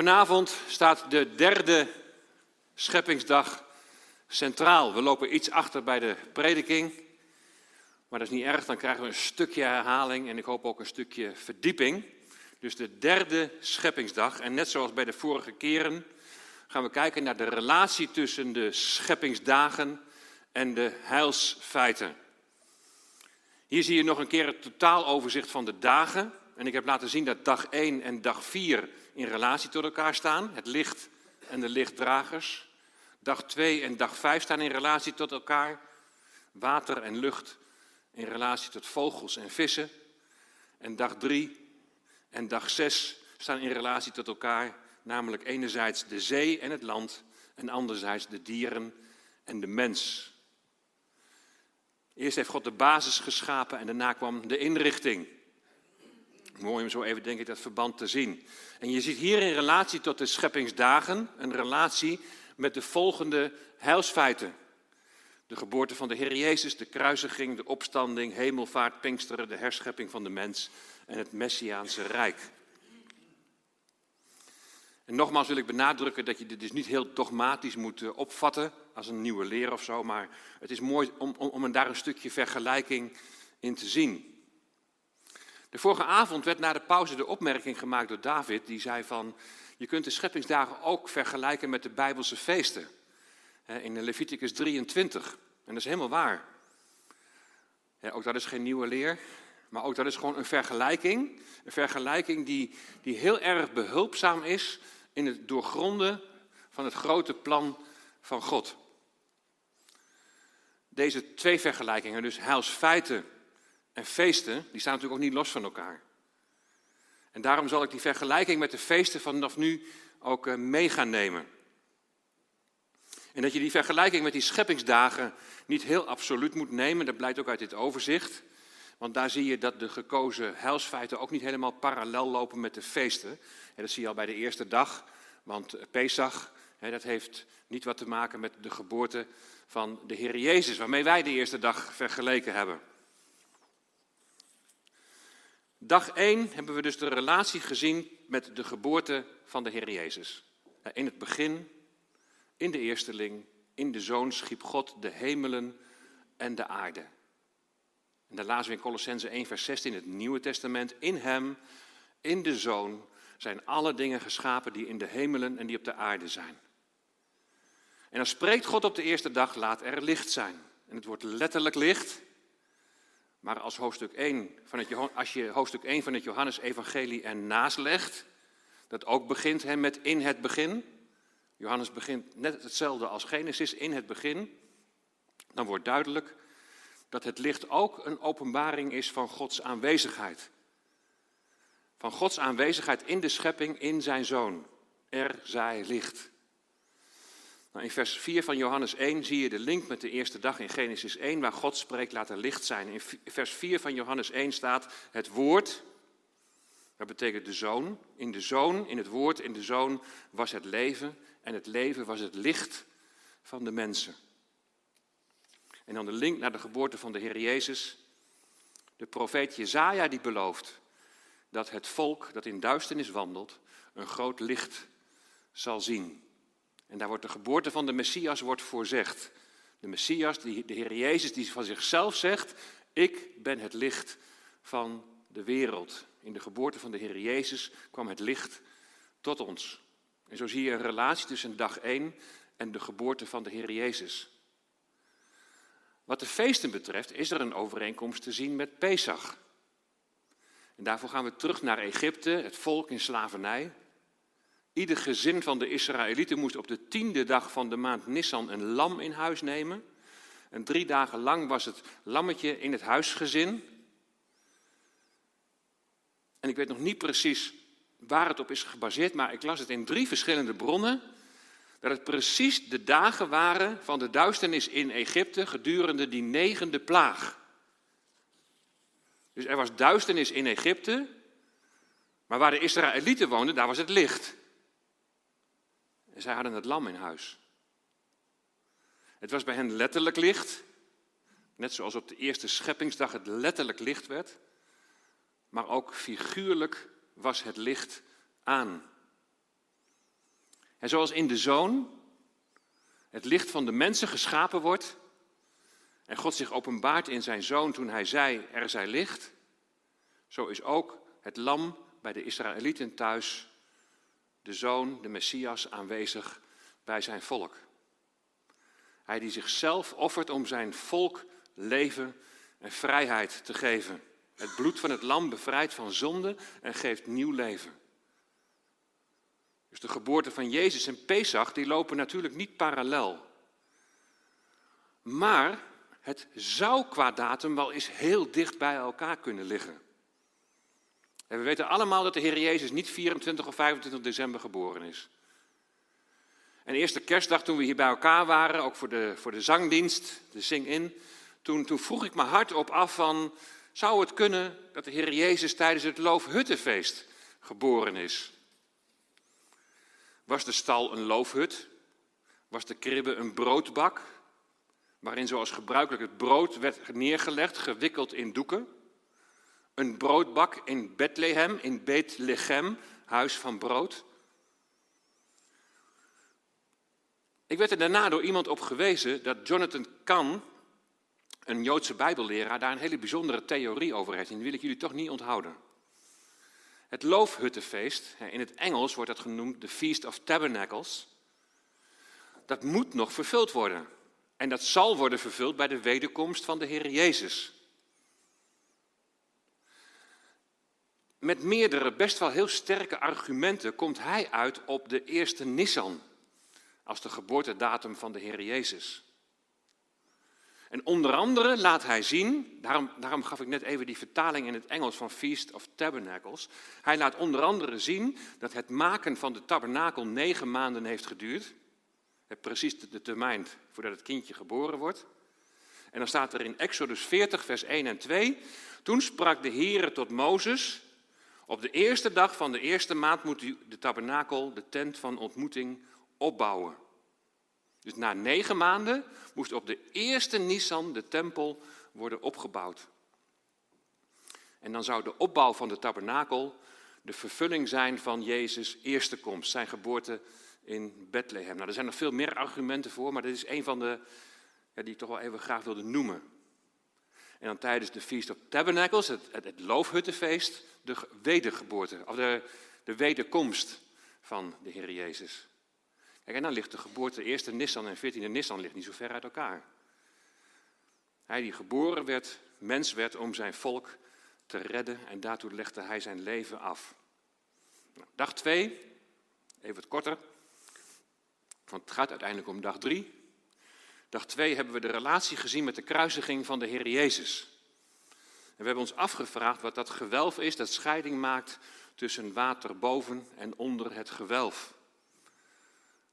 Vanavond staat de derde scheppingsdag centraal. We lopen iets achter bij de prediking, maar dat is niet erg. Dan krijgen we een stukje herhaling en ik hoop ook een stukje verdieping. Dus de derde scheppingsdag. En net zoals bij de vorige keren gaan we kijken naar de relatie tussen de scheppingsdagen en de heilsfeiten. Hier zie je nog een keer het totaaloverzicht van de dagen. En ik heb laten zien dat dag 1 en dag 4 in relatie tot elkaar staan. Het licht en de lichtdragers. Dag 2 en dag 5 staan in relatie tot elkaar. Water en lucht in relatie tot vogels en vissen. En dag 3 en dag 6 staan in relatie tot elkaar. Namelijk enerzijds de zee en het land. En anderzijds de dieren en de mens. Eerst heeft God de basis geschapen en daarna kwam de inrichting. Mooi om zo even, denk ik, dat verband te zien. En je ziet hier in relatie tot de scheppingsdagen een relatie met de volgende heilsfeiten. De geboorte van de Heer Jezus, de kruisiging, de opstanding, hemelvaart, Pinksteren, de herschepping van de mens en het Messiaanse Rijk. En nogmaals wil ik benadrukken dat je dit dus niet heel dogmatisch moet eh, opvatten als een nieuwe leer of zo, maar het is mooi om, om, om daar een stukje vergelijking in te zien. De vorige avond werd na de pauze de opmerking gemaakt door David, die zei van, je kunt de scheppingsdagen ook vergelijken met de Bijbelse feesten. In Leviticus 23. En dat is helemaal waar. ook dat is geen nieuwe leer, maar ook dat is gewoon een vergelijking. Een vergelijking die, die heel erg behulpzaam is in het doorgronden van het grote plan van God. Deze twee vergelijkingen, dus heilsfeiten en feesten, die staan natuurlijk ook niet los van elkaar. En daarom zal ik die vergelijking met de feesten vanaf nu ook eh, mee gaan nemen. En dat je die vergelijking met die scheppingsdagen niet heel absoluut moet nemen, dat blijkt ook uit dit overzicht. Want daar zie je dat de gekozen heilsfeiten ook niet helemaal parallel lopen met de feesten. En dat zie je al bij de eerste dag, want Pesach, dat heeft niet wat te maken met de geboorte van de Heer Jezus, waarmee wij de eerste dag vergeleken hebben. Dag 1 hebben we dus de relatie gezien met de geboorte van de Heer Jezus. In het begin, in de eersteling, in de Zoon schiep God de hemelen en de aarde. En daar lazen we in Colossense 1, vers 16 in het Nieuwe Testament. In Hem, in de Zoon, zijn alle dingen geschapen die in de hemelen en die op de aarde zijn. En dan spreekt God op de eerste dag, laat er licht zijn. En het wordt letterlijk licht. Maar als, hoofdstuk 1 van het, als je hoofdstuk 1 van het Johannes-evangelie ernaast legt, dat ook begint hè, met in het begin. Johannes begint net hetzelfde als Genesis, in het begin. Dan wordt duidelijk dat het licht ook een openbaring is van Gods aanwezigheid. Van Gods aanwezigheid in de schepping, in zijn zoon. Er zij licht. Nou, in vers 4 van Johannes 1 zie je de link met de eerste dag in Genesis 1, waar God spreekt, laat er licht zijn. In vers 4 van Johannes 1 staat het woord, dat betekent de zoon. In de zoon, in het woord, in de zoon was het leven en het leven was het licht van de mensen. En dan de link naar de geboorte van de Heer Jezus. De profeet Jezaja die belooft dat het volk dat in duisternis wandelt een groot licht zal zien. En daar wordt de geboorte van de Messias wordt voorzegd. De Messias, de Heer Jezus, die van zichzelf zegt, ik ben het licht van de wereld. In de geboorte van de Heer Jezus kwam het licht tot ons. En zo zie je een relatie tussen dag 1 en de geboorte van de Heer Jezus. Wat de feesten betreft is er een overeenkomst te zien met Pesach. En daarvoor gaan we terug naar Egypte, het volk in slavernij. Ieder gezin van de Israëlieten moest op de tiende dag van de maand Nissan een lam in huis nemen. En drie dagen lang was het lammetje in het huisgezin. En ik weet nog niet precies waar het op is gebaseerd, maar ik las het in drie verschillende bronnen. Dat het precies de dagen waren van de duisternis in Egypte gedurende die negende plaag. Dus er was duisternis in Egypte, maar waar de Israëlieten woonden, daar was het licht. En zij hadden het lam in huis. Het was bij hen letterlijk licht, net zoals op de eerste scheppingsdag het letterlijk licht werd, maar ook figuurlijk was het licht aan. En zoals in de zoon het licht van de mensen geschapen wordt en God zich openbaart in zijn zoon toen hij zei, er zij licht, zo is ook het lam bij de Israëlieten thuis, de zoon, de Messias, aanwezig bij zijn volk. Hij die zichzelf offert om zijn volk leven en vrijheid te geven. Het bloed van het lam bevrijdt van zonde en geeft nieuw leven. Dus de geboorte van Jezus en Pesach, die lopen natuurlijk niet parallel. Maar het zou qua datum wel eens heel dicht bij elkaar kunnen liggen. En we weten allemaal dat de Heer Jezus niet 24 of 25 december geboren is. En eerste kerstdag toen we hier bij elkaar waren, ook voor de, voor de zangdienst, de zing-in, toen, toen vroeg ik me hardop af van, zou het kunnen dat de Heer Jezus tijdens het Loofhuttenfeest geboren is? Was de stal een loofhut? Was de kribbe een broodbak? Waarin zoals gebruikelijk het brood werd neergelegd, gewikkeld in doeken? Een broodbak in Bethlehem, in Bethlehem, huis van brood? Ik werd er daarna door iemand op gewezen dat Jonathan Kahn, een Joodse bijbelleraar, daar een hele bijzondere theorie over heeft. En die wil ik jullie toch niet onthouden. Het loofhuttenfeest, in het Engels wordt dat genoemd de Feast of Tabernacles, dat moet nog vervuld worden. En dat zal worden vervuld bij de wederkomst van de Heer Jezus. Met meerdere, best wel heel sterke argumenten komt hij uit op de eerste Nissan als de geboortedatum van de Heer Jezus. En onder andere laat hij zien, daarom, daarom gaf ik net even die vertaling in het Engels van Feast of Tabernacles. Hij laat onder andere zien dat het maken van de tabernakel negen maanden heeft geduurd. Precies de termijn voordat het kindje geboren wordt. En dan staat er in Exodus 40, vers 1 en 2. Toen sprak de Heere tot Mozes. Op de eerste dag van de eerste maand moet u de tabernakel, de tent van ontmoeting, opbouwen. Dus na negen maanden moest op de eerste Nisan de tempel worden opgebouwd. En dan zou de opbouw van de tabernakel de vervulling zijn van Jezus' eerste komst, zijn geboorte in Bethlehem. Nou, er zijn nog veel meer argumenten voor, maar dit is een van de ja, die ik toch wel even graag wilde noemen. En dan tijdens de Feast of Tabernacles, het, het, loofhuttenfeest, de wedergeboorte, of de, de wederkomst van de Heer Jezus. Kijk, en dan ligt de geboorte, de eerste Nissan en veertiende Nissan ligt niet zo ver uit elkaar. Hij die geboren werd, mens werd om zijn volk te redden en daartoe legde hij zijn leven af. Nou, dag 2, even wat korter, want het gaat uiteindelijk om dag 3. Dag 2 hebben we de relatie gezien met de kruisiging van de Heer Jezus. En we hebben ons afgevraagd wat dat gewelf is dat scheiding maakt tussen water boven en onder het gewelf.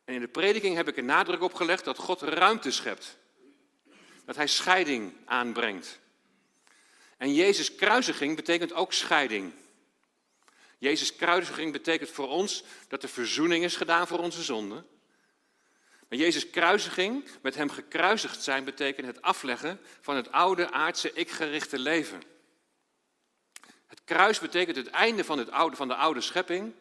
En in de prediking heb ik er nadruk op gelegd dat God ruimte schept. Dat hij scheiding aanbrengt. En Jezus' kruisiging betekent ook scheiding. Jezus' kruisiging betekent voor ons dat er verzoening is gedaan voor onze zonden. Maar Jezus' kruisiging, met hem gekruisigd zijn, betekent het afleggen van het oude aardse ik-gerichte leven. Het kruis betekent het einde van, het oude, van de oude schepping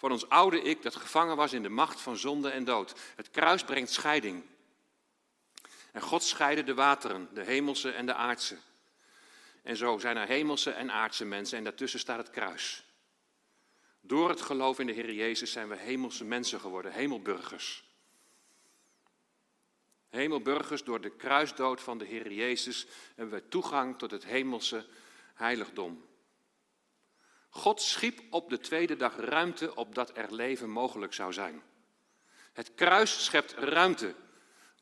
van ons oude ik dat gevangen was in de macht van zonde en dood. Het kruis brengt scheiding. En God scheidde de wateren, de hemelse en de aardse. En zo zijn er hemelse en aardse mensen en daartussen staat het kruis. Door het geloof in de Heer Jezus zijn we hemelse mensen geworden, hemelburgers. Hemelburgers, door de kruisdood van de Heer Jezus hebben we toegang tot het hemelse heiligdom. God schiep op de tweede dag ruimte opdat er leven mogelijk zou zijn. Het kruis schept ruimte,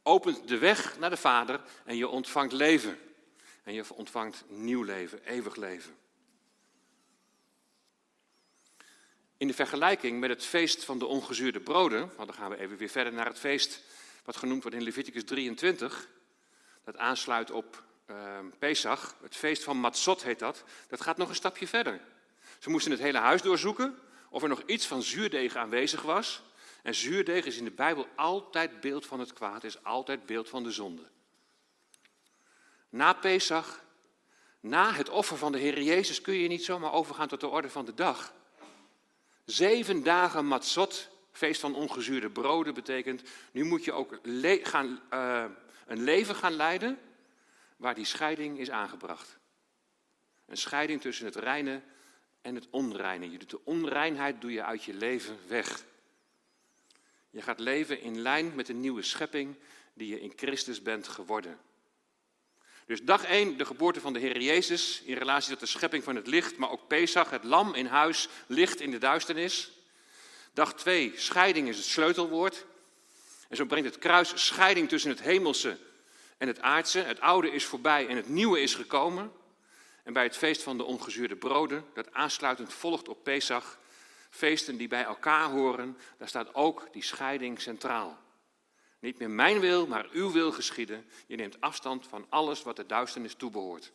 opent de weg naar de Vader en je ontvangt leven. En je ontvangt nieuw leven, eeuwig leven. In de vergelijking met het feest van de ongezuurde broden, want dan gaan we even weer verder naar het feest wat genoemd wordt in Leviticus 23, dat aansluit op uh, Pesach, het feest van Matzot heet dat, dat gaat nog een stapje verder. Ze moesten het hele huis doorzoeken of er nog iets van zuurdeeg aanwezig was. En zuurdeeg is in de Bijbel altijd beeld van het kwaad, is altijd beeld van de zonde. Na Pesach, na het offer van de Heer Jezus, kun je niet zomaar overgaan tot de orde van de dag. Zeven dagen matzot feest van ongezuurde broden betekent, nu moet je ook gaan, uh, een leven gaan leiden waar die scheiding is aangebracht. Een scheiding tussen het reine en het onreine. Je doet de onreinheid doe je uit je leven weg. Je gaat leven in lijn met de nieuwe schepping die je in Christus bent geworden. Dus dag 1, de geboorte van de Heer Jezus in relatie tot de schepping van het licht, maar ook Pesach, het lam in huis, licht in de duisternis. Dag 2, scheiding is het sleutelwoord. En zo brengt het kruis scheiding tussen het hemelse en het aardse. Het oude is voorbij en het nieuwe is gekomen. En bij het feest van de ongezuurde broden, dat aansluitend volgt op Pesach, feesten die bij elkaar horen, daar staat ook die scheiding centraal. Niet meer mijn wil, maar uw wil geschieden. Je neemt afstand van alles wat de duisternis toebehoort.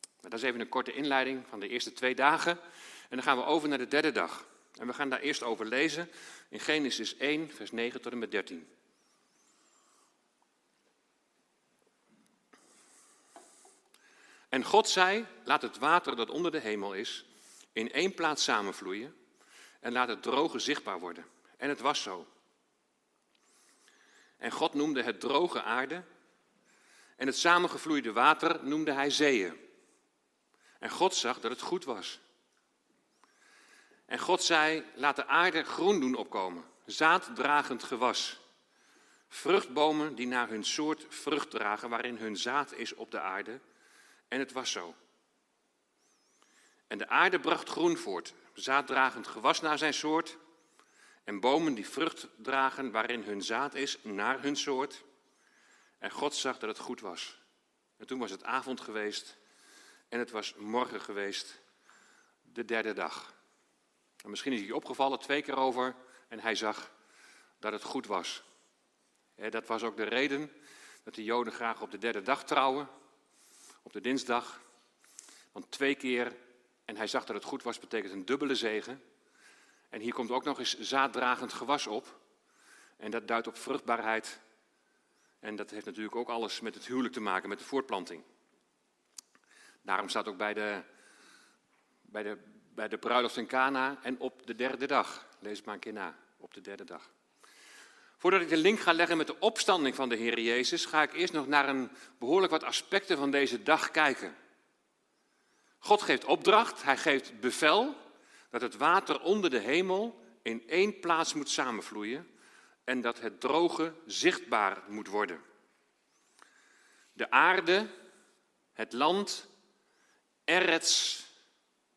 Nou, dat is even een korte inleiding van de eerste twee dagen. En dan gaan we over naar de derde dag. En we gaan daar eerst over lezen in Genesis 1, vers 9 tot en met 13. En God zei: Laat het water dat onder de hemel is, in één plaats samenvloeien en laat het droge zichtbaar worden. En het was zo. En God noemde het droge aarde en het samengevloeide water noemde hij zeeën. En God zag dat het goed was. En God zei, laat de aarde groen doen opkomen, zaaddragend gewas. Vruchtbomen die naar hun soort vrucht dragen, waarin hun zaad is op de aarde. En het was zo. En de aarde bracht groen voort, zaaddragend gewas naar zijn soort, en bomen die vrucht dragen waarin hun zaad is, naar hun soort. En God zag dat het goed was. En toen was het avond geweest en het was morgen geweest, de derde dag. En misschien is hij opgevallen twee keer over en hij zag dat het goed was. Dat was ook de reden dat de Joden graag op de derde dag trouwen, op de dinsdag. Want twee keer en hij zag dat het goed was, betekent een dubbele zegen. En hier komt ook nog eens zaaddragend gewas op. En dat duidt op vruchtbaarheid. En dat heeft natuurlijk ook alles met het huwelijk te maken, met de voortplanting. Daarom staat ook bij de, bij de, bij de bruiloft in Cana en op de derde dag. Lees het maar een keer na, op de derde dag. Voordat ik de link ga leggen met de opstanding van de Heer Jezus, ga ik eerst nog naar een behoorlijk wat aspecten van deze dag kijken. God geeft opdracht, hij geeft bevel dat het water onder de hemel in één plaats moet samenvloeien en dat het droge zichtbaar moet worden. De aarde, het land, Eretz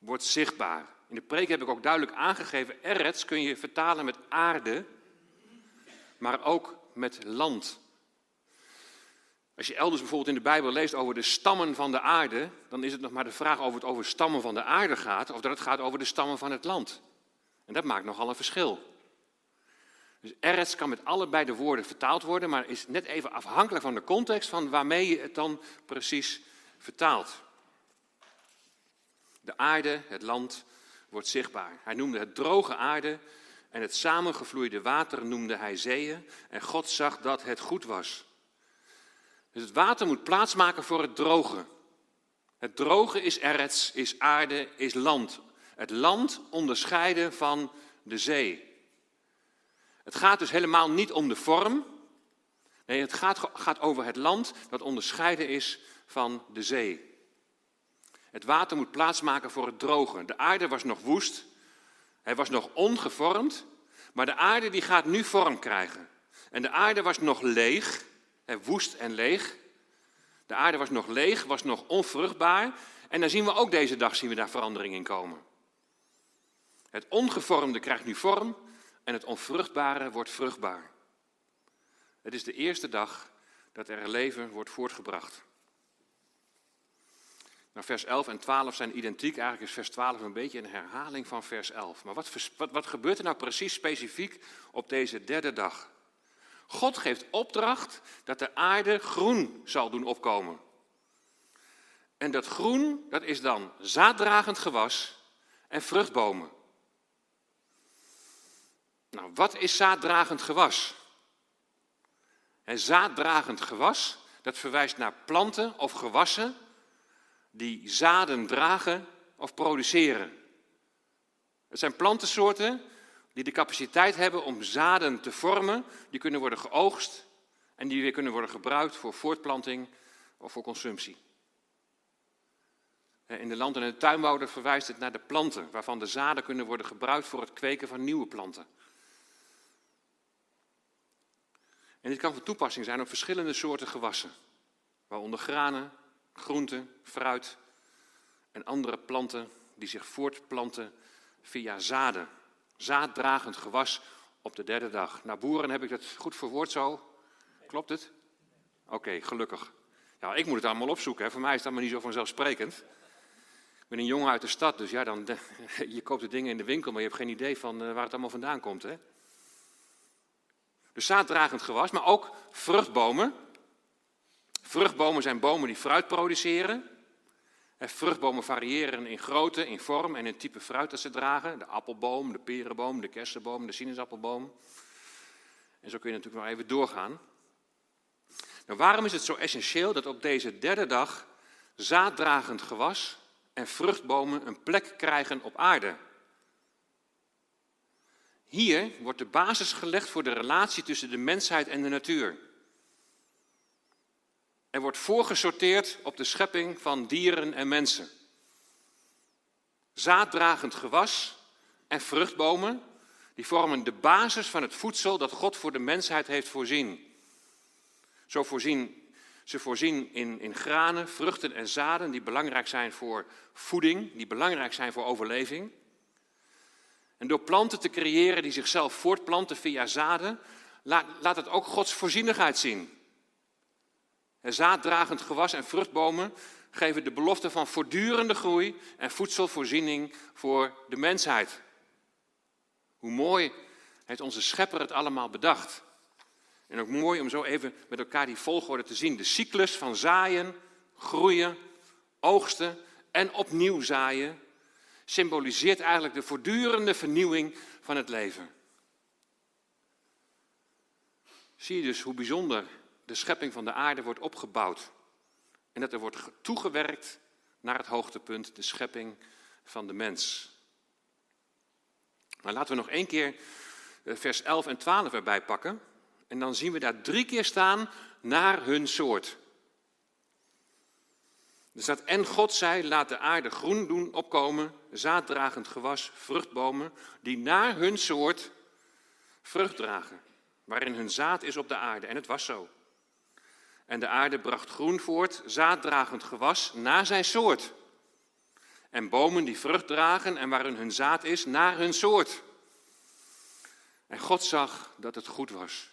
wordt zichtbaar. In de preek heb ik ook duidelijk aangegeven, Eretz kun je vertalen met aarde, maar ook met land. Als je elders bijvoorbeeld in de Bijbel leest over de stammen van de aarde, dan is het nog maar de vraag of het over stammen van de aarde gaat of dat het gaat over de stammen van het land. En dat maakt nogal een verschil. Dus Eretz kan met allebei de woorden vertaald worden, maar is net even afhankelijk van de context van waarmee je het dan precies vertaalt. De aarde, het land, wordt zichtbaar. Hij noemde het droge aarde en het samengevloeide water noemde hij zeeën. En God zag dat het goed was. Dus het water moet plaatsmaken voor het droge. Het droge is erets, is aarde, is land. Het land onderscheiden van de zee. Het gaat dus helemaal niet om de vorm. Nee, het gaat, gaat over het land dat onderscheiden is van de zee. Het water moet plaatsmaken voor het droge. De aarde was nog woest. Hij was nog ongevormd. Maar de aarde die gaat nu vorm krijgen. En de aarde was nog leeg woest en leeg. De aarde was nog leeg, was nog onvruchtbaar. En dan zien we ook deze dag zien we daar verandering in komen. Het ongevormde krijgt nu vorm en het onvruchtbare wordt vruchtbaar. Het is de eerste dag dat er leven wordt voortgebracht. Nou, vers 11 en 12 zijn identiek. Eigenlijk is vers 12 een beetje een herhaling van vers 11. Maar wat, wat, wat gebeurt er nou precies specifiek op deze derde dag? God geeft opdracht dat de aarde groen zal doen opkomen. En dat groen, dat is dan zaaddragend gewas en vruchtbomen. Nou, wat is zaaddragend gewas? En zaaddragend gewas, dat verwijst naar planten of gewassen die zaden dragen of produceren. Het zijn plantensoorten die de capaciteit hebben om zaden te vormen, die kunnen worden geoogst en die weer kunnen worden gebruikt voor voortplanting of voor consumptie. In de land- en de verwijst het naar de planten, waarvan de zaden kunnen worden gebruikt voor het kweken van nieuwe planten. En dit kan van toepassing zijn op verschillende soorten gewassen, waaronder granen, groenten, fruit en andere planten die zich voortplanten via zaden. Zaaddragend gewas op de derde dag. Nou, boeren heb ik dat goed verwoord zo. Klopt het? Oké, gelukkig. Ja, ik moet het allemaal opzoeken. Hè. Voor mij is het allemaal niet zo vanzelfsprekend. Ik ben een jongen uit de stad, dus ja, dan, je koopt de dingen in de winkel, maar je hebt geen idee van eh, waar het allemaal vandaan komt. Hè? Dus zaaddragend gewas, maar ook vruchtbomen. Vruchtbomen zijn bomen die fruit produceren. Vruchtbomen variëren in grootte, in vorm en in type fruit dat ze dragen. De appelboom, de perenboom, de kersenboom, de sinaasappelboom. En zo kun je natuurlijk nog even doorgaan. Nou, waarom is het zo essentieel dat op deze derde dag zaaddragend gewas en vruchtbomen een plek krijgen op aarde? Hier wordt de basis gelegd voor de relatie tussen de mensheid en de natuur. Er wordt voorgesorteerd op de schepping van dieren en mensen. Zaaddragend gewas en vruchtbomen, die vormen de basis van het voedsel dat God voor de mensheid heeft voorzien. Zo voorzien, ze voorzien in, in granen, vruchten en zaden die belangrijk zijn voor voeding, die belangrijk zijn voor overleving. En door planten te creëren die zichzelf voortplanten via zaden, laat, laat het ook Gods voorzienigheid zien. Zaaddragend gewas en vruchtbomen geven de belofte van voortdurende groei en voedselvoorziening voor de mensheid. Hoe mooi heeft onze schepper het allemaal bedacht. En ook mooi om zo even met elkaar die volgorde te zien. De cyclus van zaaien, groeien, oogsten en opnieuw zaaien symboliseert eigenlijk de voortdurende vernieuwing van het leven. Zie je dus hoe bijzonder de schepping van de aarde wordt opgebouwd. En dat er wordt toegewerkt naar het hoogtepunt, de schepping van de mens. Maar laten we nog één keer eh, vers 11 en 12 erbij pakken. En dan zien we daar drie keer staan naar hun soort. Er staat, en God zei, laat de aarde groen doen opkomen, zaaddragend gewas, vruchtbomen, die naar hun soort vrucht dragen, waarin hun zaad is op de aarde. En het was zo. En de aarde bracht groen voort, zaaddragend gewas, naar zijn soort. En bomen die vrucht dragen en waarin hun zaad is, naar hun soort. En God zag dat het goed was.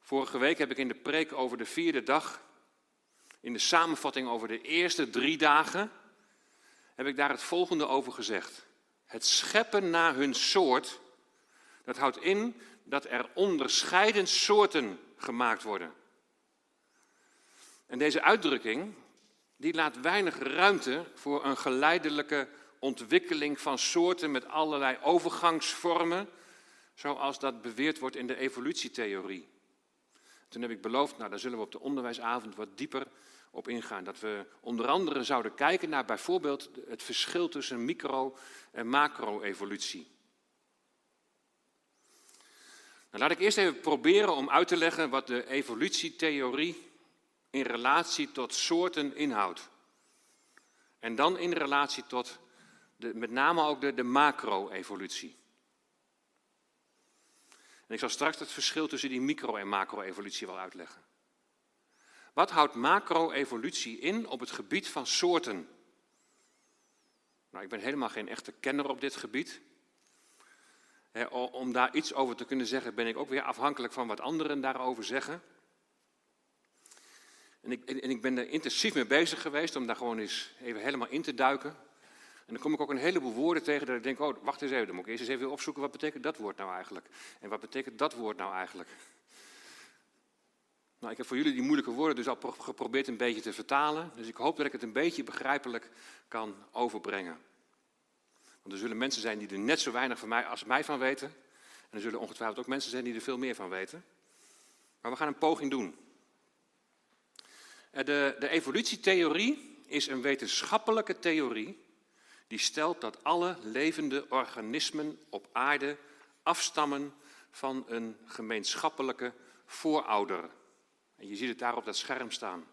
Vorige week heb ik in de preek over de vierde dag, in de samenvatting over de eerste drie dagen, heb ik daar het volgende over gezegd. Het scheppen naar hun soort, dat houdt in dat er onderscheiden soorten gemaakt worden. En deze uitdrukking, die laat weinig ruimte voor een geleidelijke ontwikkeling van soorten met allerlei overgangsvormen, zoals dat beweerd wordt in de evolutietheorie. Toen heb ik beloofd, nou daar zullen we op de onderwijsavond wat dieper op ingaan. Dat we onder andere zouden kijken naar bijvoorbeeld het verschil tussen micro- en macro-evolutie. Nou, laat ik eerst even proberen om uit te leggen wat de evolutietheorie in relatie tot soorten inhoudt. En dan in relatie tot de, met name ook de, de macro-evolutie. En ik zal straks het verschil tussen die micro- en macro-evolutie wel uitleggen. Wat houdt macro-evolutie in op het gebied van soorten? Nou, ik ben helemaal geen echte kenner op dit gebied om daar iets over te kunnen zeggen, ben ik ook weer afhankelijk van wat anderen daarover zeggen. En ik, en ik ben er intensief mee bezig geweest om daar gewoon eens even helemaal in te duiken. En dan kom ik ook een heleboel woorden tegen dat ik denk, oh, wacht eens even, dan moet ik eerst eens even opzoeken, wat betekent dat woord nou eigenlijk? En wat betekent dat woord nou eigenlijk? Nou, ik heb voor jullie die moeilijke woorden dus al geprobeerd een beetje te vertalen. Dus ik hoop dat ik het een beetje begrijpelijk kan overbrengen. Want er zullen mensen zijn die er net zo weinig van mij als mij van weten. En er zullen ongetwijfeld ook mensen zijn die er veel meer van weten. Maar we gaan een poging doen. Eh, de, de evolutietheorie is een wetenschappelijke theorie die stelt dat alle levende organismen op aarde afstammen van een gemeenschappelijke voorouder. En je ziet het daar op dat scherm staan.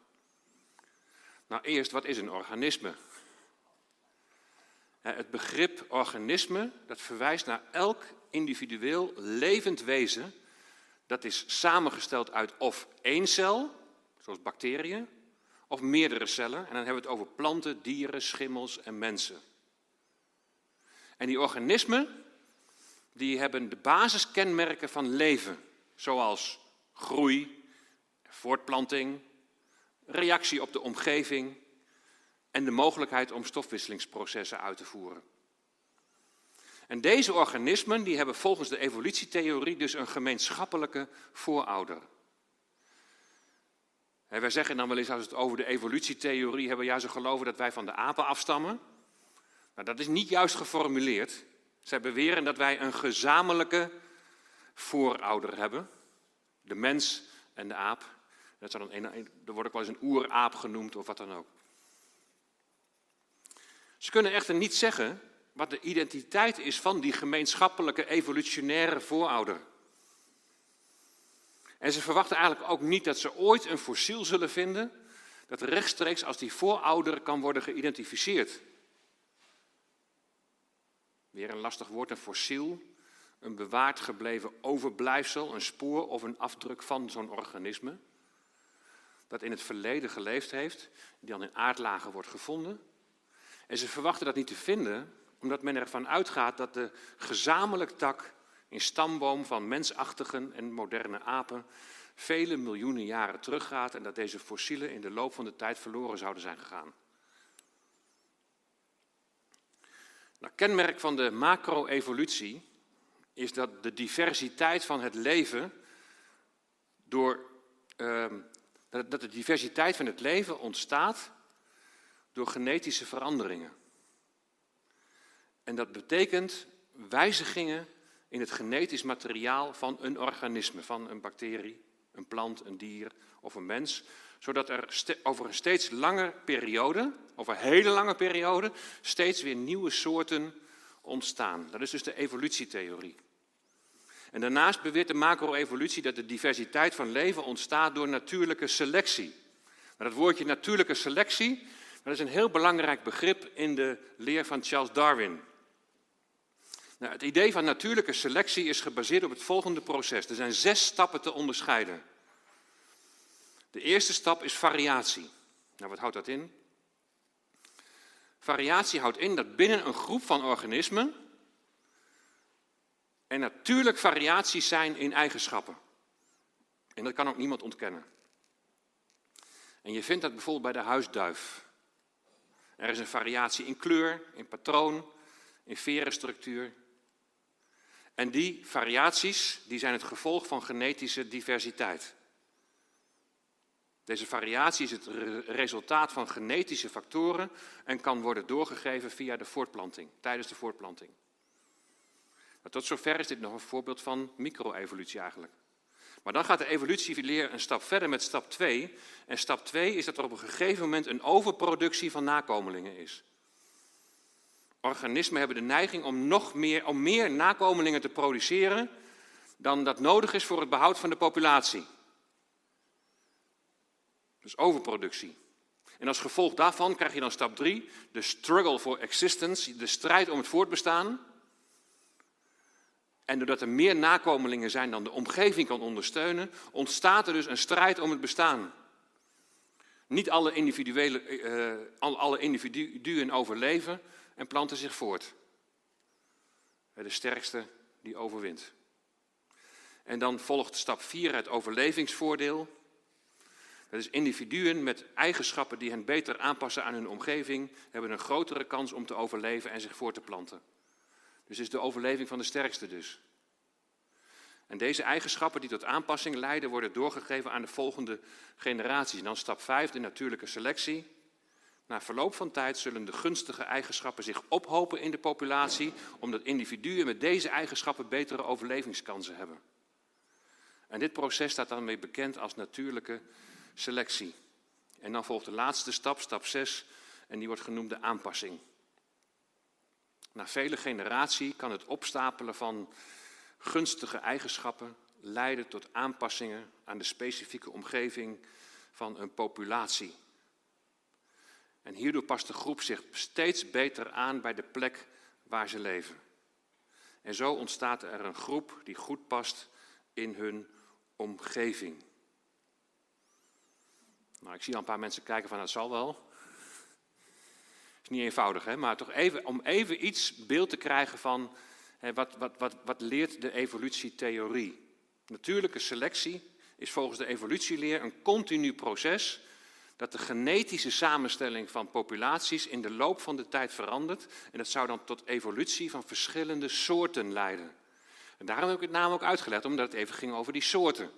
Nou, eerst, wat is een organisme? Het begrip organisme, dat verwijst naar elk individueel levend wezen. Dat is samengesteld uit of één cel, zoals bacteriën, of meerdere cellen. En dan hebben we het over planten, dieren, schimmels en mensen. En die organismen, die hebben de basiskenmerken van leven, zoals groei, voortplanting, reactie op de omgeving en de mogelijkheid om stofwisselingsprocessen uit te voeren. En deze organismen die hebben volgens de evolutietheorie dus een gemeenschappelijke voorouder. wij zeggen dan wel eens als we het over de evolutietheorie hebben, ja ze geloven dat wij van de apen afstammen. Nou, dat is niet juist geformuleerd. Zij beweren dat wij een gezamenlijke voorouder hebben. De mens en de aap. Dat dan een, er wordt ook wel eens een oeraap genoemd of wat dan ook. Ze kunnen echter niet zeggen wat de identiteit is van die gemeenschappelijke evolutionaire voorouder. En ze verwachten eigenlijk ook niet dat ze ooit een fossiel zullen vinden dat rechtstreeks als die voorouder kan worden geïdentificeerd. Weer een lastig woord, een fossiel. Een bewaard gebleven overblijfsel, een spoor of een afdruk van zo'n organisme. Dat in het verleden geleefd heeft, die dan in aardlagen wordt gevonden. En ze verwachten dat niet te vinden, omdat men ervan uitgaat dat de gezamenlijk tak in stamboom van mensachtigen en moderne apen vele miljoenen jaren teruggaat en dat deze fossielen in de loop van de tijd verloren zouden zijn gegaan. Nou, kenmerk van de macro-evolutie is dat de diversiteit van het leven door uh, dat de diversiteit van het leven ontstaat door genetische veranderingen. En dat betekent wijzigingen in het genetisch materiaal van een organisme, van een bacterie, een plant, een dier of een mens, zodat er over een steeds lange periode, over een hele lange periode, steeds weer nieuwe soorten ontstaan. Dat is dus de evolutietheorie. En daarnaast beweert de macro-evolutie dat de diversiteit van leven ontstaat door natuurlijke selectie. Maar dat woordje natuurlijke selectie, dat is een heel belangrijk begrip in de leer van Charles Darwin. Nou, het idee van natuurlijke selectie is gebaseerd op het volgende proces. Er zijn zes stappen te onderscheiden. De eerste stap is variatie. Nou, wat houdt dat in? Variatie houdt in dat binnen een groep van organismen er natuurlijk variaties zijn in eigenschappen. En dat kan ook niemand ontkennen. En je vindt dat bijvoorbeeld bij de huisduif. Er is een variatie in kleur, in patroon, in verenstructuur. En die variaties die zijn het gevolg van genetische diversiteit. Deze variatie is het resultaat van genetische factoren en kan worden doorgegeven via de voortplanting, tijdens de voortplanting. Maar tot zover is dit nog een voorbeeld van micro-evolutie eigenlijk. Maar dan gaat de evolutieleer een stap verder met stap 2. En stap 2 is dat er op een gegeven moment een overproductie van nakomelingen is. Organismen hebben de neiging om nog meer, om meer nakomelingen te produceren dan dat nodig is voor het behoud van de populatie. Dus overproductie. En als gevolg daarvan krijg je dan stap 3, de struggle for existence, de strijd om het voortbestaan. En doordat er meer nakomelingen zijn dan de omgeving kan ondersteunen, ontstaat er dus een strijd om het bestaan. Niet alle, individuele, uh, alle individuen overleven en planten zich voort. De sterkste die overwint. En dan volgt stap 4 het overlevingsvoordeel. Dat is individuen met eigenschappen die hen beter aanpassen aan hun omgeving, hebben een grotere kans om te overleven en zich voor te planten. Dus is de overleving van de sterkste dus. En deze eigenschappen die tot aanpassing leiden, worden doorgegeven aan de volgende generaties. En dan stap 5, de natuurlijke selectie. Na verloop van tijd zullen de gunstige eigenschappen zich ophopen in de populatie, omdat individuen met deze eigenschappen betere overlevingskansen hebben. En dit proces staat dan weer bekend als natuurlijke selectie. En dan volgt de laatste stap, stap 6, en die wordt genoemd de aanpassing. Na vele generaties kan het opstapelen van gunstige eigenschappen leiden tot aanpassingen aan de specifieke omgeving van een populatie. En hierdoor past de groep zich steeds beter aan bij de plek waar ze leven. En zo ontstaat er een groep die goed past in hun omgeving. Nou, ik zie al een paar mensen kijken van dat zal wel. Niet eenvoudig, hè? maar toch even, om even iets beeld te krijgen van hè, wat, wat, wat, wat leert de evolutietheorie. Natuurlijke selectie is volgens de evolutieleer een continu proces dat de genetische samenstelling van populaties in de loop van de tijd verandert. En dat zou dan tot evolutie van verschillende soorten leiden. En daarom heb ik het naam ook uitgelegd, omdat het even ging over die soorten.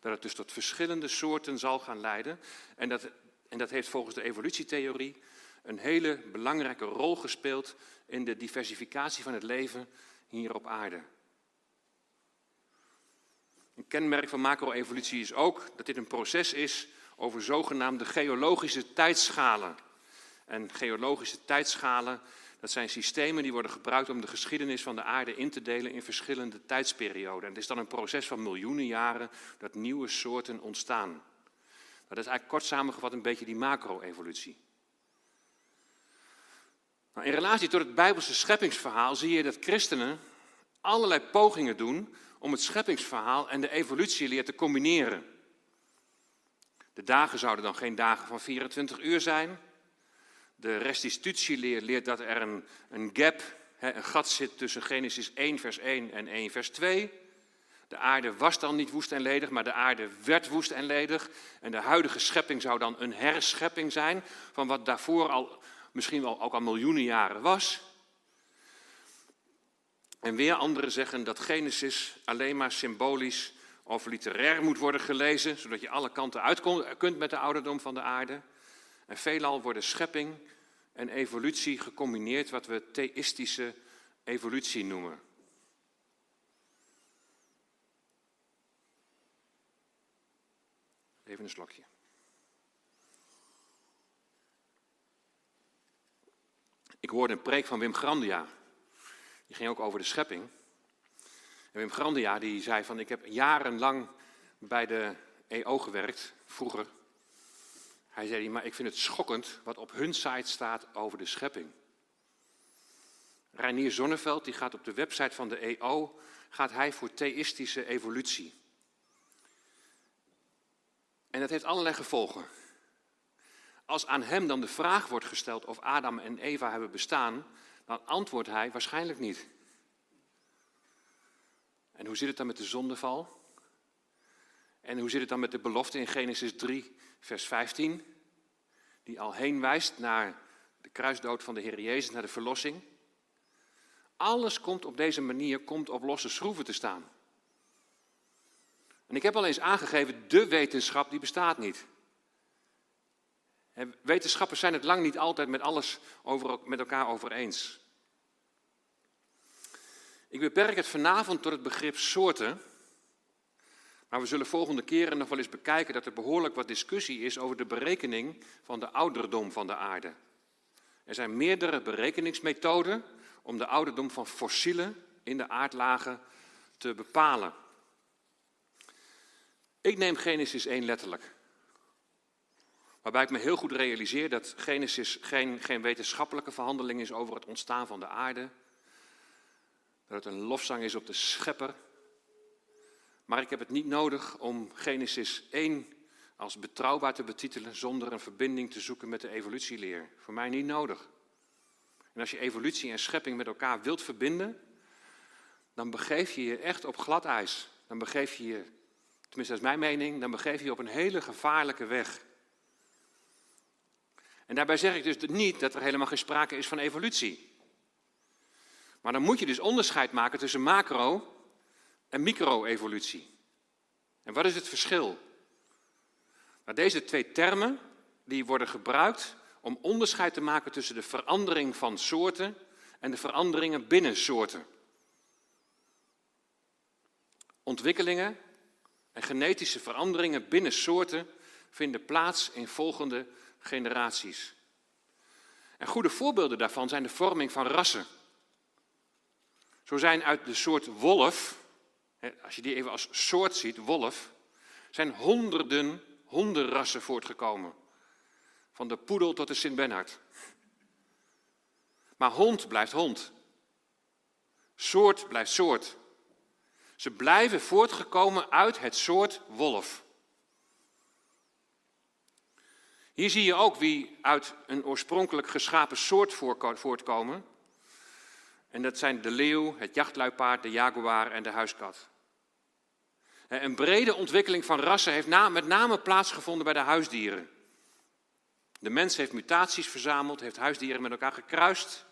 Dat het dus tot verschillende soorten zal gaan leiden. En dat, en dat heeft volgens de evolutietheorie een hele belangrijke rol gespeeld in de diversificatie van het leven hier op aarde. Een kenmerk van macro-evolutie is ook dat dit een proces is over zogenaamde geologische tijdschalen. En geologische tijdschalen, dat zijn systemen die worden gebruikt om de geschiedenis van de aarde in te delen in verschillende tijdsperioden. En het is dan een proces van miljoenen jaren dat nieuwe soorten ontstaan. Dat is eigenlijk kort samengevat een beetje die macro-evolutie. Nou, in relatie tot het Bijbelse scheppingsverhaal zie je dat christenen allerlei pogingen doen om het scheppingsverhaal en de evolutieleer te combineren. De dagen zouden dan geen dagen van 24 uur zijn. De restitutieleer leert dat er een, een gap, een gat zit tussen Genesis 1 vers 1 en 1 vers 2. De aarde was dan niet woest en ledig, maar de aarde werd woest en ledig. En de huidige schepping zou dan een herschepping zijn van wat daarvoor al misschien wel ook al miljoenen jaren was. En weer anderen zeggen dat Genesis alleen maar symbolisch of literair moet worden gelezen, zodat je alle kanten uit kunt met de ouderdom van de aarde. En veelal worden schepping en evolutie gecombineerd, wat we theïstische evolutie noemen. Even een slokje. Ik hoorde een preek van Wim Grandia. Die ging ook over de schepping. En Wim Grandia die zei van, ik heb jarenlang bij de EO gewerkt, vroeger. Hij zei, maar ik vind het schokkend wat op hun site staat over de schepping. Reinier Zonneveld, die gaat op de website van de EO, gaat hij voor theïstische evolutie. En dat heeft allerlei gevolgen. Als aan hem dan de vraag wordt gesteld of Adam en Eva hebben bestaan, dan antwoordt hij waarschijnlijk niet. En hoe zit het dan met de zondeval? En hoe zit het dan met de belofte in Genesis 3, vers 15, die al heen wijst naar de kruisdood van de Heer Jezus, naar de verlossing? Alles komt op deze manier komt op losse schroeven te staan. En ik heb al eens aangegeven, de wetenschap die bestaat niet. Wetenschappers zijn het lang niet altijd met alles over, met elkaar over eens. Ik beperk het vanavond tot het begrip soorten. Maar we zullen volgende keren nog wel eens bekijken dat er behoorlijk wat discussie is over de berekening van de ouderdom van de aarde. Er zijn meerdere berekeningsmethoden om de ouderdom van fossielen in de aardlagen te bepalen. Ik neem Genesis 1 letterlijk. Waarbij ik me heel goed realiseer dat Genesis geen, geen wetenschappelijke verhandeling is over het ontstaan van de aarde. Dat het een lofzang is op de schepper. Maar ik heb het niet nodig om Genesis 1 als betrouwbaar te betitelen zonder een verbinding te zoeken met de evolutieleer. Voor mij niet nodig. En als je evolutie en schepping met elkaar wilt verbinden, dan begeef je je echt op glad ijs. Dan begeef je je, tenminste dat is mijn mening, dan begeef je je op een hele gevaarlijke weg. En daarbij zeg ik dus niet dat er helemaal geen sprake is van evolutie. Maar dan moet je dus onderscheid maken tussen macro- en micro-evolutie. En wat is het verschil? Nou, deze twee termen die worden gebruikt om onderscheid te maken tussen de verandering van soorten en de veranderingen binnen soorten. Ontwikkelingen en genetische veranderingen binnen soorten vinden plaats in volgende generaties. En goede voorbeelden daarvan zijn de vorming van rassen. Zo zijn uit de soort wolf, als je die even als soort ziet, wolf, zijn honderden hondenrassen voortgekomen. Van de poedel tot de Sint-Bernhard. Maar hond blijft hond. Soort blijft soort. Ze blijven voortgekomen uit het soort wolf. Hier zie je ook wie uit een oorspronkelijk geschapen soort voortkomen. En dat zijn de leeuw, het jachtluipaard, de jaguar en de huiskat. Een brede ontwikkeling van rassen heeft met name plaatsgevonden bij de huisdieren. De mens heeft mutaties verzameld, heeft huisdieren met elkaar gekruist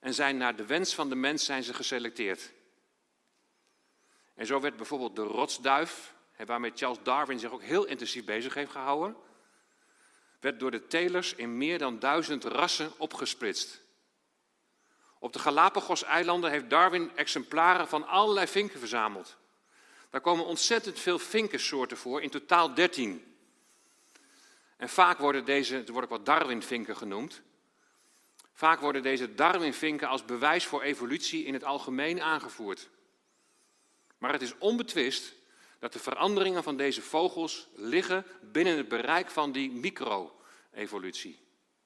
en zijn naar de wens van de mens zijn ze geselecteerd. En zo werd bijvoorbeeld de rotsduif, waarmee Charles Darwin zich ook heel intensief bezig heeft gehouden, werd door de telers in meer dan duizend rassen opgesplitst. Op de Galapagos-eilanden heeft Darwin exemplaren van allerlei vinken verzameld. Daar komen ontzettend veel vinkensoorten voor, in totaal 13. En vaak worden deze, er wordt ook wat Darwinvinken genoemd, vaak worden deze Darwinvinken als bewijs voor evolutie in het algemeen aangevoerd. Maar het is onbetwist dat de veranderingen van deze vogels liggen binnen het bereik van die micro-evolutie.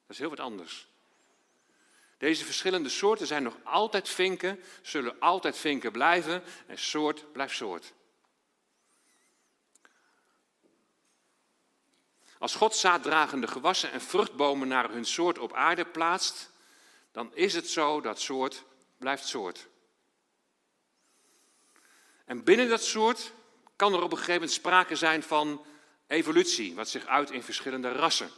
Dat is heel wat anders. Deze verschillende soorten zijn nog altijd vinken, zullen altijd vinken blijven en soort blijft soort. Als God zaaddragende gewassen en vruchtbomen naar hun soort op aarde plaatst, dan is het zo dat soort blijft soort. En binnen dat soort kan er op een gegeven moment sprake zijn van evolutie, wat zich uit in verschillende rassen.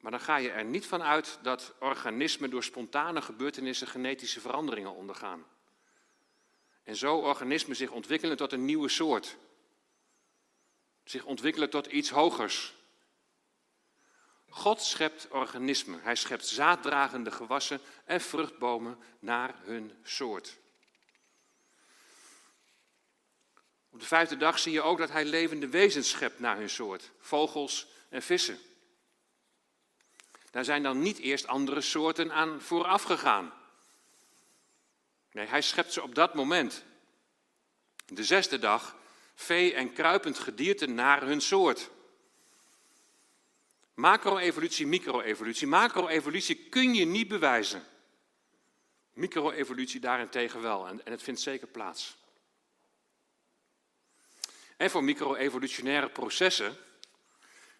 Maar dan ga je er niet van uit dat organismen door spontane gebeurtenissen genetische veranderingen ondergaan. En zo organismen zich ontwikkelen tot een nieuwe soort. Zich ontwikkelen tot iets hogers. God schept organismen. Hij schept zaaddragende gewassen en vruchtbomen naar hun soort. Op de vijfde dag zie je ook dat hij levende wezens schept naar hun soort, vogels en vissen. Daar zijn dan niet eerst andere soorten aan vooraf gegaan. Nee, hij schept ze op dat moment. De zesde dag vee en kruipend gedierte naar hun soort. Macro-evolutie, micro-evolutie. Macro-evolutie kun je niet bewijzen. Micro-evolutie daarentegen wel en, en het vindt zeker plaats. En voor micro-evolutionaire processen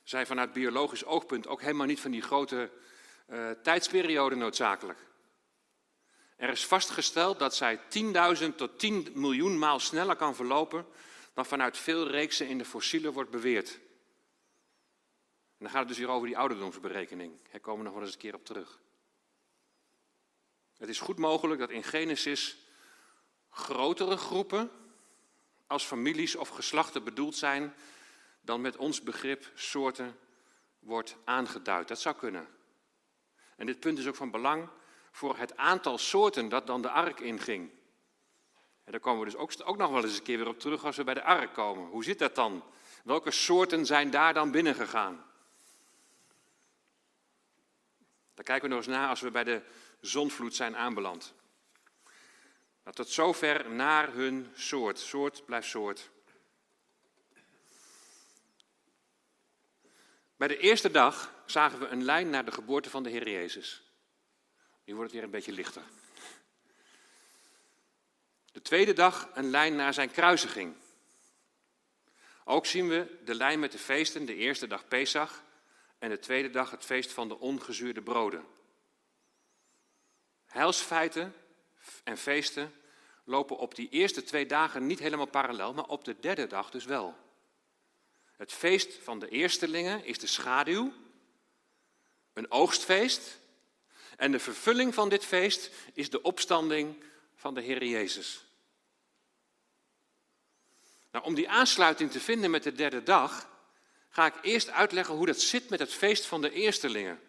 zijn vanuit biologisch oogpunt ook helemaal niet van die grote uh, tijdsperioden noodzakelijk. Er is vastgesteld dat zij 10.000 tot 10 miljoen maal sneller kan verlopen dan vanuit veel reeksen in de fossielen wordt beweerd. En dan gaat het dus hier over die ouderdomsberekening. Daar komen we nog wel eens een keer op terug. Het is goed mogelijk dat in Genesis grotere groepen als families of geslachten bedoeld zijn dan met ons begrip soorten wordt aangeduid. Dat zou kunnen. En dit punt is ook van belang voor het aantal soorten dat dan de ark inging. En daar komen we dus ook, ook nog wel eens een keer weer op terug als we bij de ark komen. Hoe zit dat dan? Welke soorten zijn daar dan binnengegaan? Daar kijken we nog eens naar als we bij de zonvloed zijn aanbeland. Dat tot zover naar hun soort. Soort blijft soort. Bij de eerste dag zagen we een lijn naar de geboorte van de Heer Jezus. Nu wordt het weer een beetje lichter. De tweede dag een lijn naar zijn kruisiging. Ook zien we de lijn met de feesten, de eerste dag Pesach en de tweede dag het feest van de ongezuurde broden. Heilsfeiten en feesten lopen op die eerste twee dagen niet helemaal parallel, maar op de derde dag dus wel. Het feest van de eerstelingen is de schaduw, een oogstfeest. En de vervulling van dit feest is de opstanding van de Heer Jezus. Nou, om die aansluiting te vinden met de derde dag, ga ik eerst uitleggen hoe dat zit met het feest van de eerstelingen.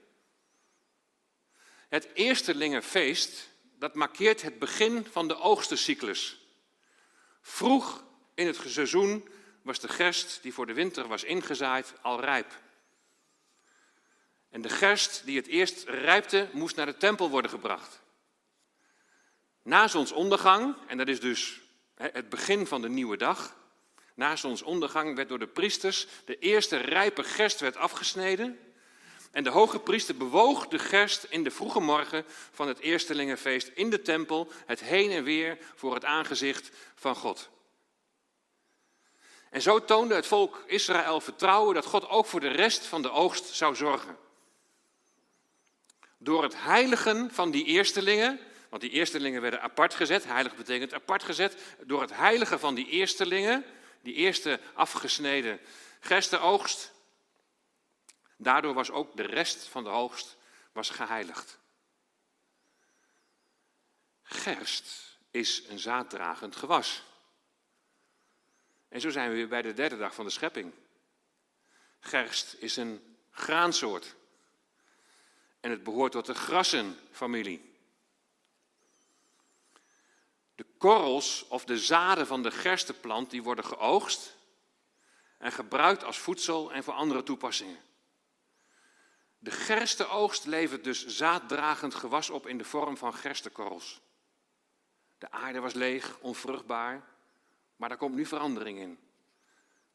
Het eerstelingenfeest, dat markeert het begin van de oogstencyclus. Vroeg in het seizoen was de gerst die voor de winter was ingezaaid al rijp. En de gerst die het eerst rijpte, moest naar de tempel worden gebracht. Na zonsondergang, en dat is dus het begin van de nieuwe dag, na zonsondergang werd door de priesters de eerste rijpe gerst werd afgesneden. En de hoge priester bewoog de gerst in de vroege morgen van het eerstelingenfeest in de tempel, het heen en weer voor het aangezicht van God. En zo toonde het volk Israël vertrouwen dat God ook voor de rest van de oogst zou zorgen. Door het heiligen van die eerstelingen, want die eerstelingen werden apart gezet, heilig betekent apart gezet, door het heiligen van die eerstelingen, die eerste afgesneden gerstenoogst, daardoor was ook de rest van de oogst was geheiligd. Gerst is een zaaddragend gewas. En zo zijn we weer bij de derde dag van de schepping. Gerst is een graansoort. En het behoort tot de grassenfamilie. De korrels of de zaden van de gerstenplant die worden geoogst en gebruikt als voedsel en voor andere toepassingen. De gerstenoogst levert dus zaaddragend gewas op in de vorm van gerstenkorrels. De aarde was leeg, onvruchtbaar, maar daar komt nu verandering in.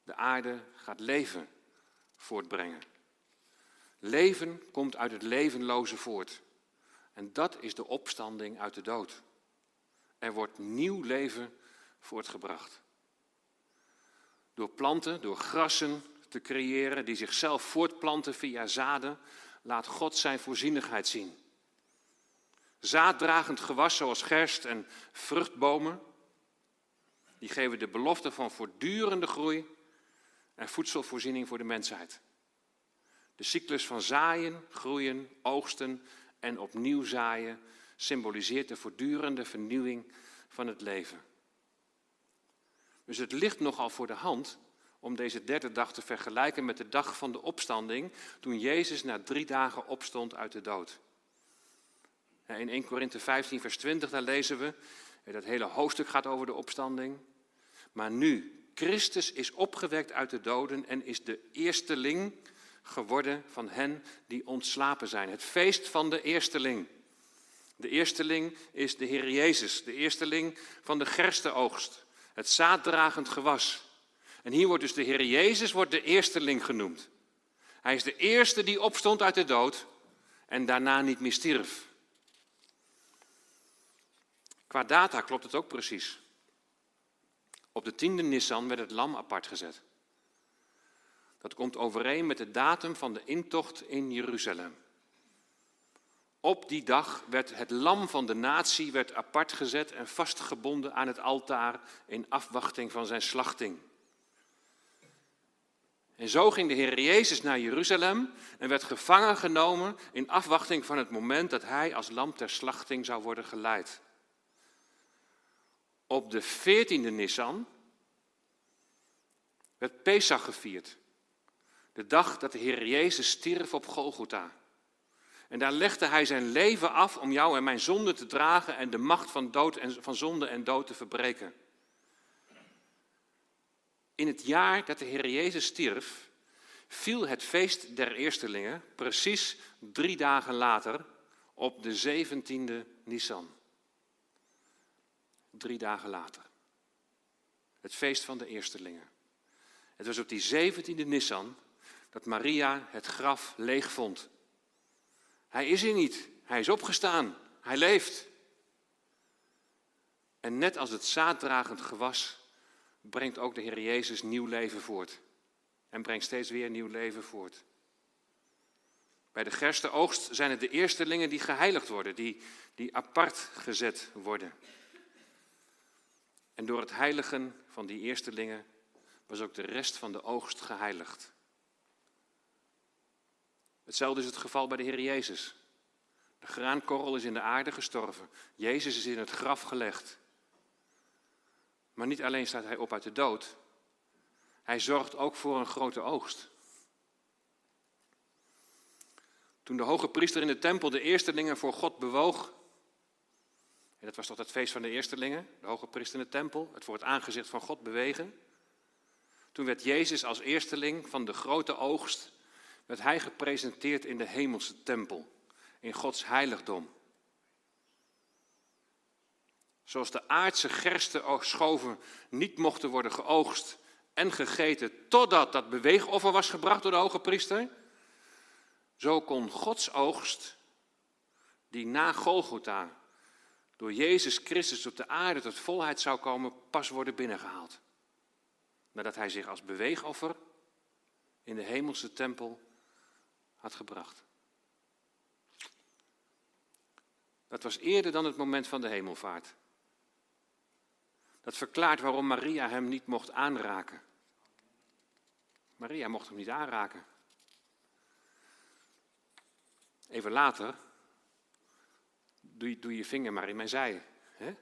De aarde gaat leven voortbrengen. Leven komt uit het levenloze voort. En dat is de opstanding uit de dood. Er wordt nieuw leven voortgebracht. Door planten, door grassen te creëren die zichzelf voortplanten via zaden, laat God zijn voorzienigheid zien. Zaaddragend gewas zoals gerst en vruchtbomen, die geven de belofte van voortdurende groei en voedselvoorziening voor de mensheid. De cyclus van zaaien, groeien, oogsten en opnieuw zaaien symboliseert de voortdurende vernieuwing van het leven. Dus het ligt nogal voor de hand om deze derde dag te vergelijken met de dag van de opstanding, toen Jezus na drie dagen opstond uit de dood. In 1 Korinthe 15, vers 20, daar lezen we, dat hele hoofdstuk gaat over de opstanding. Maar nu, Christus is opgewekt uit de doden en is de eersteling geworden van hen die ontslapen zijn. Het feest van de eersteling. De eersteling is de Heer Jezus, de eersteling van de gerstenoogst, het zaaddragend gewas. En hier wordt dus de Heer Jezus wordt de eersteling genoemd. Hij is de eerste die opstond uit de dood en daarna niet meer stierf. Qua data klopt het ook precies. Op de tiende Nissan werd het lam apart gezet. Dat komt overeen met de datum van de intocht in Jeruzalem. Op die dag werd het lam van de natie werd apart gezet en vastgebonden aan het altaar in afwachting van zijn slachting. En zo ging de Heer Jezus naar Jeruzalem en werd gevangen genomen in afwachting van het moment dat hij als lam ter slachting zou worden geleid. Op de veertiende Nissan werd Pesach gevierd. De dag dat de Heer Jezus stierf op Golgotha. En daar legde hij zijn leven af om jou en mijn zonde te dragen en de macht van, dood en, van zonde en dood te verbreken. In het jaar dat de Heer Jezus stierf, viel het feest der eerstelingen precies drie dagen later op de zeventiende Nisan. Drie dagen later. Het feest van de eerstelingen. Het was op die zeventiende Nisan dat Maria het graf leeg vond. Hij is hier niet. Hij is opgestaan. Hij leeft. En net als het zaaddragend gewas brengt ook de Heer Jezus nieuw leven voort. En brengt steeds weer nieuw leven voort. Bij de gerstenoogst zijn het de eerstelingen die geheiligd worden, die, die apart gezet worden. En door het heiligen van die eerstelingen was ook de rest van de oogst geheiligd. Hetzelfde is het geval bij de Heer Jezus. De graankorrel is in de aarde gestorven. Jezus is in het graf gelegd. Maar niet alleen staat hij op uit de dood, hij zorgt ook voor een grote oogst. Toen de hoge priester in de tempel de eerstelingen voor God bewoog, en dat was toch het feest van de eerstelingen, de hoge priester in de tempel, het voor het aangezicht van God bewegen. Toen werd Jezus als eersteling van de grote oogst werd hij gepresenteerd in de hemelse tempel, in Gods heiligdom. Zoals de aardse gersten schoven niet mochten worden geoogst en gegeten totdat dat beweegoffer was gebracht door de hoge priester, zo kon Gods oogst, die na Golgotha door Jezus Christus op de aarde tot volheid zou komen, pas worden binnengehaald. Nadat hij zich als beweegoffer in de hemelse tempel had gebracht. Dat was eerder dan het moment van de hemelvaart. Dat verklaart waarom Maria hem niet mocht aanraken. Maria mocht hem niet aanraken. Even later, doe je, doe je vinger maar in mijn zij. Hè?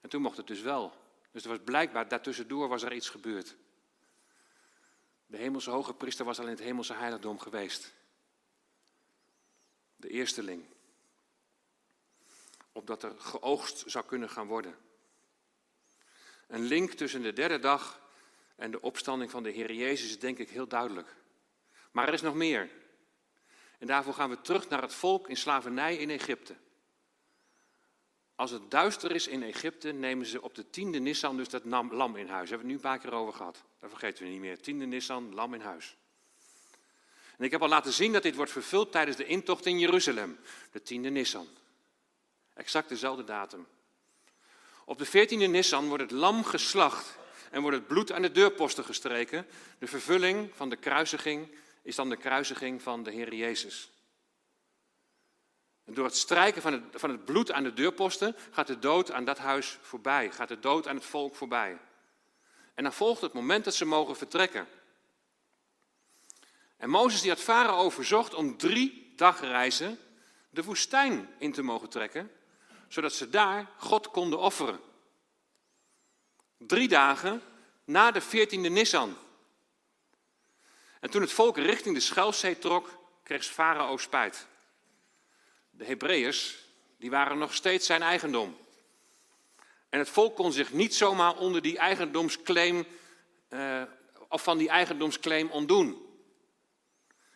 En toen mocht het dus wel. Dus er was blijkbaar, daartussendoor was er iets gebeurd. De hemelse hoge priester was al in het hemelse heiligdom geweest. De eersteling. Opdat er geoogst zou kunnen gaan worden. Een link tussen de derde dag en de opstanding van de Heer Jezus is denk ik heel duidelijk. Maar er is nog meer. En daarvoor gaan we terug naar het volk in slavernij in Egypte. Als het duister is in Egypte, nemen ze op de tiende Nissan dus dat lam in huis. Daar hebben we het nu een paar keer over gehad. Dat vergeten we niet meer. Tiende Nissan, lam in huis. En ik heb al laten zien dat dit wordt vervuld tijdens de intocht in Jeruzalem. De tiende Nissan. Exact dezelfde datum. Op de veertiende Nissan wordt het lam geslacht en wordt het bloed aan de deurposten gestreken. De vervulling van de kruisiging is dan de kruisiging van de Heer Jezus. En door het strijken van het, van het bloed aan de deurposten gaat de dood aan dat huis voorbij, gaat de dood aan het volk voorbij. En dan volgt het moment dat ze mogen vertrekken. En Mozes die had Farao verzocht om drie dagreizen de woestijn in te mogen trekken, zodat ze daar God konden offeren. Drie dagen na de veertiende Nissan. En toen het volk richting de Schelfzee trok, kreeg Farao spijt. De Hebreeërs, die waren nog steeds zijn eigendom. En het volk kon zich niet zomaar onder die eigendomsclaim, uh, of van die eigendomsclaim ontdoen.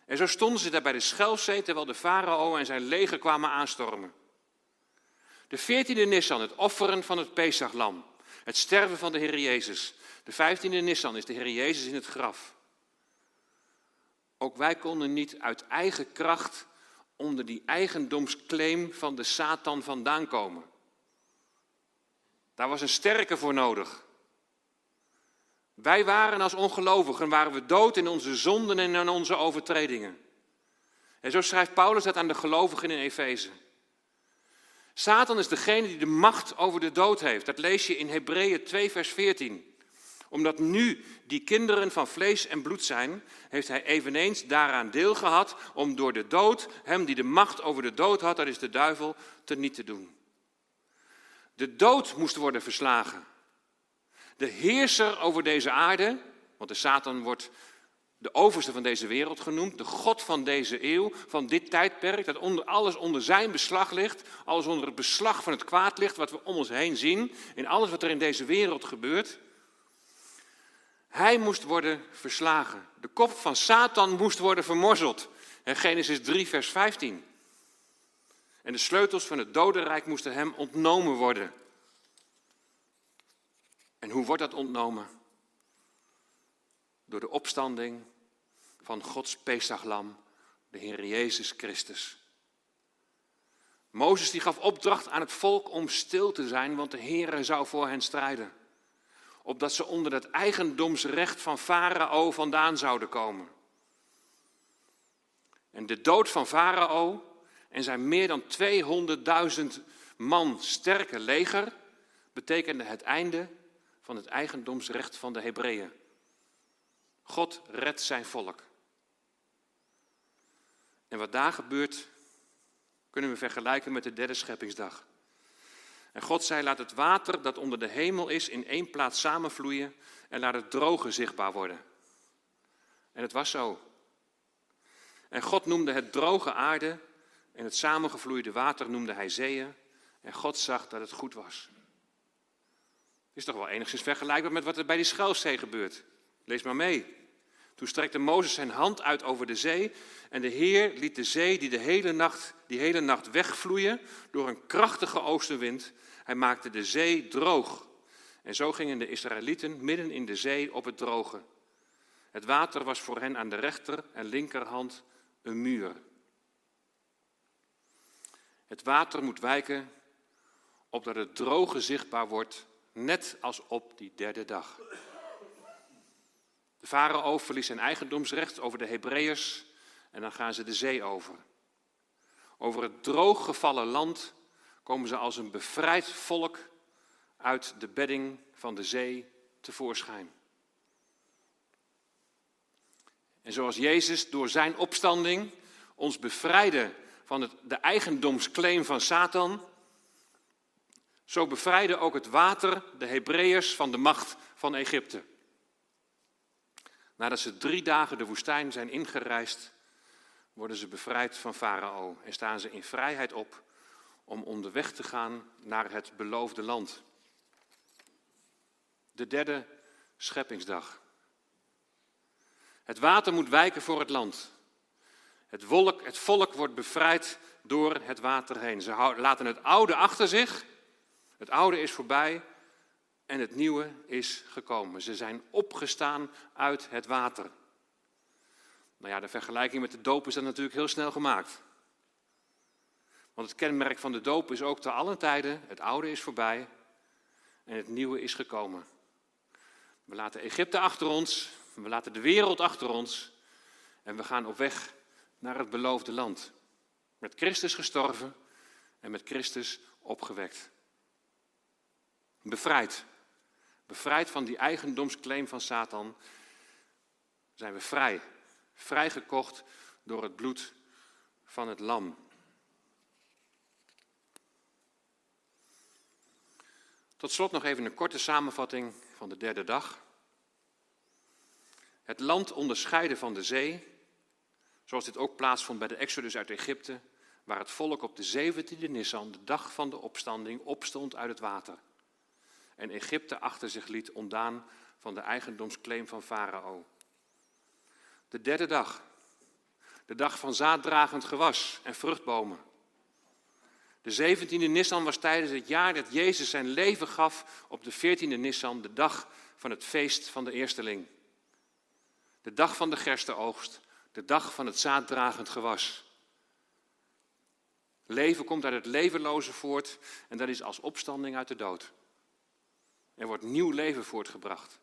En zo stonden ze daar bij de Schelfzee terwijl de farao en zijn leger kwamen aanstormen. De veertiende Nissan, het offeren van het Pesachlam. Het sterven van de Heer Jezus. De vijftiende Nissan is de Heer Jezus in het graf. Ook wij konden niet uit eigen kracht onder die eigendomsclaim van de Satan vandaan komen. Daar was een sterke voor nodig. Wij waren als ongelovigen, waren we dood in onze zonden en in onze overtredingen. En zo schrijft Paulus dat aan de gelovigen in Efeze. Satan is degene die de macht over de dood heeft. Dat lees je in Hebreeën 2, vers 14. Omdat nu die kinderen van vlees en bloed zijn, heeft hij eveneens daaraan deel gehad om door de dood, hem die de macht over de dood had, dat is de duivel, te niet te doen. De dood moest worden verslagen. De heerser over deze aarde, want de Satan wordt de overste van deze wereld genoemd, de God van deze eeuw, van dit tijdperk, dat onder, alles onder zijn beslag ligt, alles onder het beslag van het kwaad ligt, wat we om ons heen zien, in alles wat er in deze wereld gebeurt. Hij moest worden verslagen. De kop van Satan moest worden vermorzeld. Genesis 3, vers 15. En de sleutels van het dodenrijk moesten hem ontnomen worden. En hoe wordt dat ontnomen? Door de opstanding van Gods Pesachlam, de Heer Jezus Christus. Mozes die gaf opdracht aan het volk om stil te zijn, want de Heer zou voor hen strijden. Opdat ze onder het eigendomsrecht van Farao vandaan zouden komen. En de dood van Farao en zijn meer dan 200.000 man sterke leger betekende het einde van het eigendomsrecht van de Hebreeën. God redt zijn volk. En wat daar gebeurt, kunnen we vergelijken met de derde scheppingsdag. En God zei, laat het water dat onder de hemel is in één plaats samenvloeien en laat het droge zichtbaar worden. En het was zo. En God noemde het droge aarde en het samengevloeide water noemde hij zeeën. En God zag dat het goed was. Is toch wel enigszins vergelijkbaar met wat er bij die Schelfzee gebeurt. Lees maar mee. Toen strekte Mozes zijn hand uit over de zee en de Heer liet de zee die de hele nacht, die hele nacht wegvloeien door een krachtige oostenwind Hij maakte de zee droog. En zo gingen de Israëlieten midden in de zee op het droge. Het water was voor hen aan de rechter en linkerhand een muur. Het water moet wijken opdat het droge zichtbaar wordt, net als op die derde dag. Farao verliest zijn eigendomsrecht over de Hebreeërs en dan gaan ze de zee over. Over het drooggevallen land komen ze als een bevrijd volk uit de bedding van de zee tevoorschijn. En zoals Jezus door zijn opstanding ons bevrijdde van het, de eigendomsclaim van Satan, zo bevrijdde ook het water de Hebreeërs van de macht van Egypte. Nadat ze drie dagen de woestijn zijn ingereisd, worden ze bevrijd van Farao en staan ze in vrijheid op om onderweg te gaan naar het beloofde land. De derde scheppingsdag. Het water moet wijken voor het land. Het, volk, het volk wordt bevrijd door het water heen. Ze laten het oude achter zich. Het oude is voorbij en het nieuwe is gekomen. Ze zijn opgestaan uit het water. Nou ja, de vergelijking met de doop is dan natuurlijk heel snel gemaakt. Want het kenmerk van de doop is ook te allen tijden: het oude is voorbij en het nieuwe is gekomen. We laten Egypte achter ons, we laten de wereld achter ons en we gaan op weg naar het beloofde land. Met Christus gestorven en met Christus opgewekt. Bevrijd. Bevrijd van die eigendomsclaim van Satan zijn we vrij. Vrijgekocht door het bloed van het lam. Tot slot nog even een korte samenvatting van de derde dag. Het land onderscheiden van de zee, zoals dit ook plaatsvond bij de Exodus uit Egypte, waar het volk op de 17e Nissan, de dag van de opstanding, opstond uit het water. En Egypte achter zich liet ontdaan van de eigendomsclaim van Farao. De derde dag, de dag van zaaddragend gewas en vruchtbomen. De 17e Nissan was tijdens het jaar dat Jezus zijn leven gaf op de 14e Nissan, de dag van het feest van de eersteling. De dag van de gerstenoogst, de dag van het zaaddragend gewas. Leven komt uit het levenloze voort en dat is als opstanding uit de dood. Er wordt nieuw leven voortgebracht.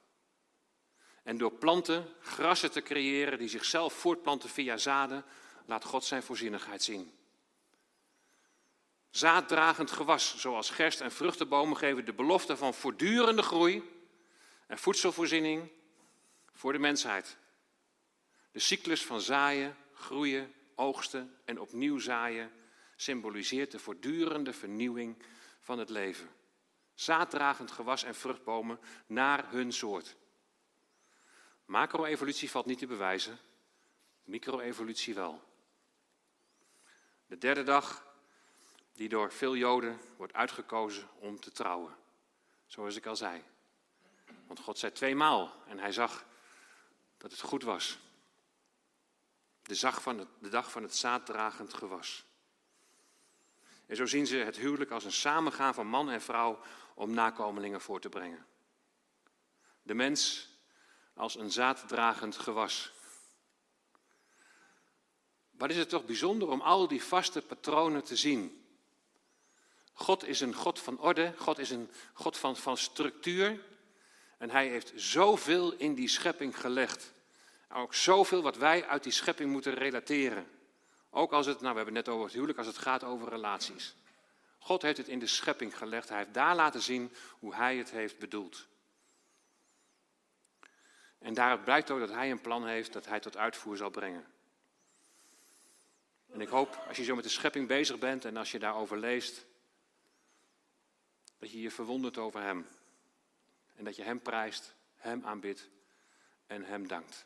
En door planten, grassen te creëren die zichzelf voortplanten via zaden, laat God zijn voorzienigheid zien. Zaaddragend gewas, zoals gerst en vruchtenbomen, geven de belofte van voortdurende groei en voedselvoorziening voor de mensheid. De cyclus van zaaien, groeien, oogsten en opnieuw zaaien symboliseert de voortdurende vernieuwing van het leven. Zaaddragend gewas en vruchtbomen naar hun soort. Macro-evolutie valt niet te bewijzen, micro-evolutie wel. De derde dag die door veel Joden wordt uitgekozen om te trouwen. Zoals ik al zei. Want God zei tweemaal en hij zag dat het goed was. De, zag van het, de dag van het zaaddragend gewas. En zo zien ze het huwelijk als een samengaan van man en vrouw om nakomelingen voor te brengen. De mens als een zaaddragend gewas. Wat is het toch bijzonder om al die vaste patronen te zien? God is een God van orde, God is een God van, van structuur. En hij heeft zoveel in die schepping gelegd. Ook zoveel wat wij uit die schepping moeten relateren. Ook als het, nou we hebben het net over het huwelijk, als het gaat over relaties. God heeft het in de schepping gelegd. Hij heeft daar laten zien hoe hij het heeft bedoeld. En daaruit blijkt ook dat hij een plan heeft dat hij tot uitvoer zal brengen. En ik hoop, als je zo met de schepping bezig bent en als je daarover leest, dat je je verwondert over hem. En dat je hem prijst, hem aanbidt en hem dankt.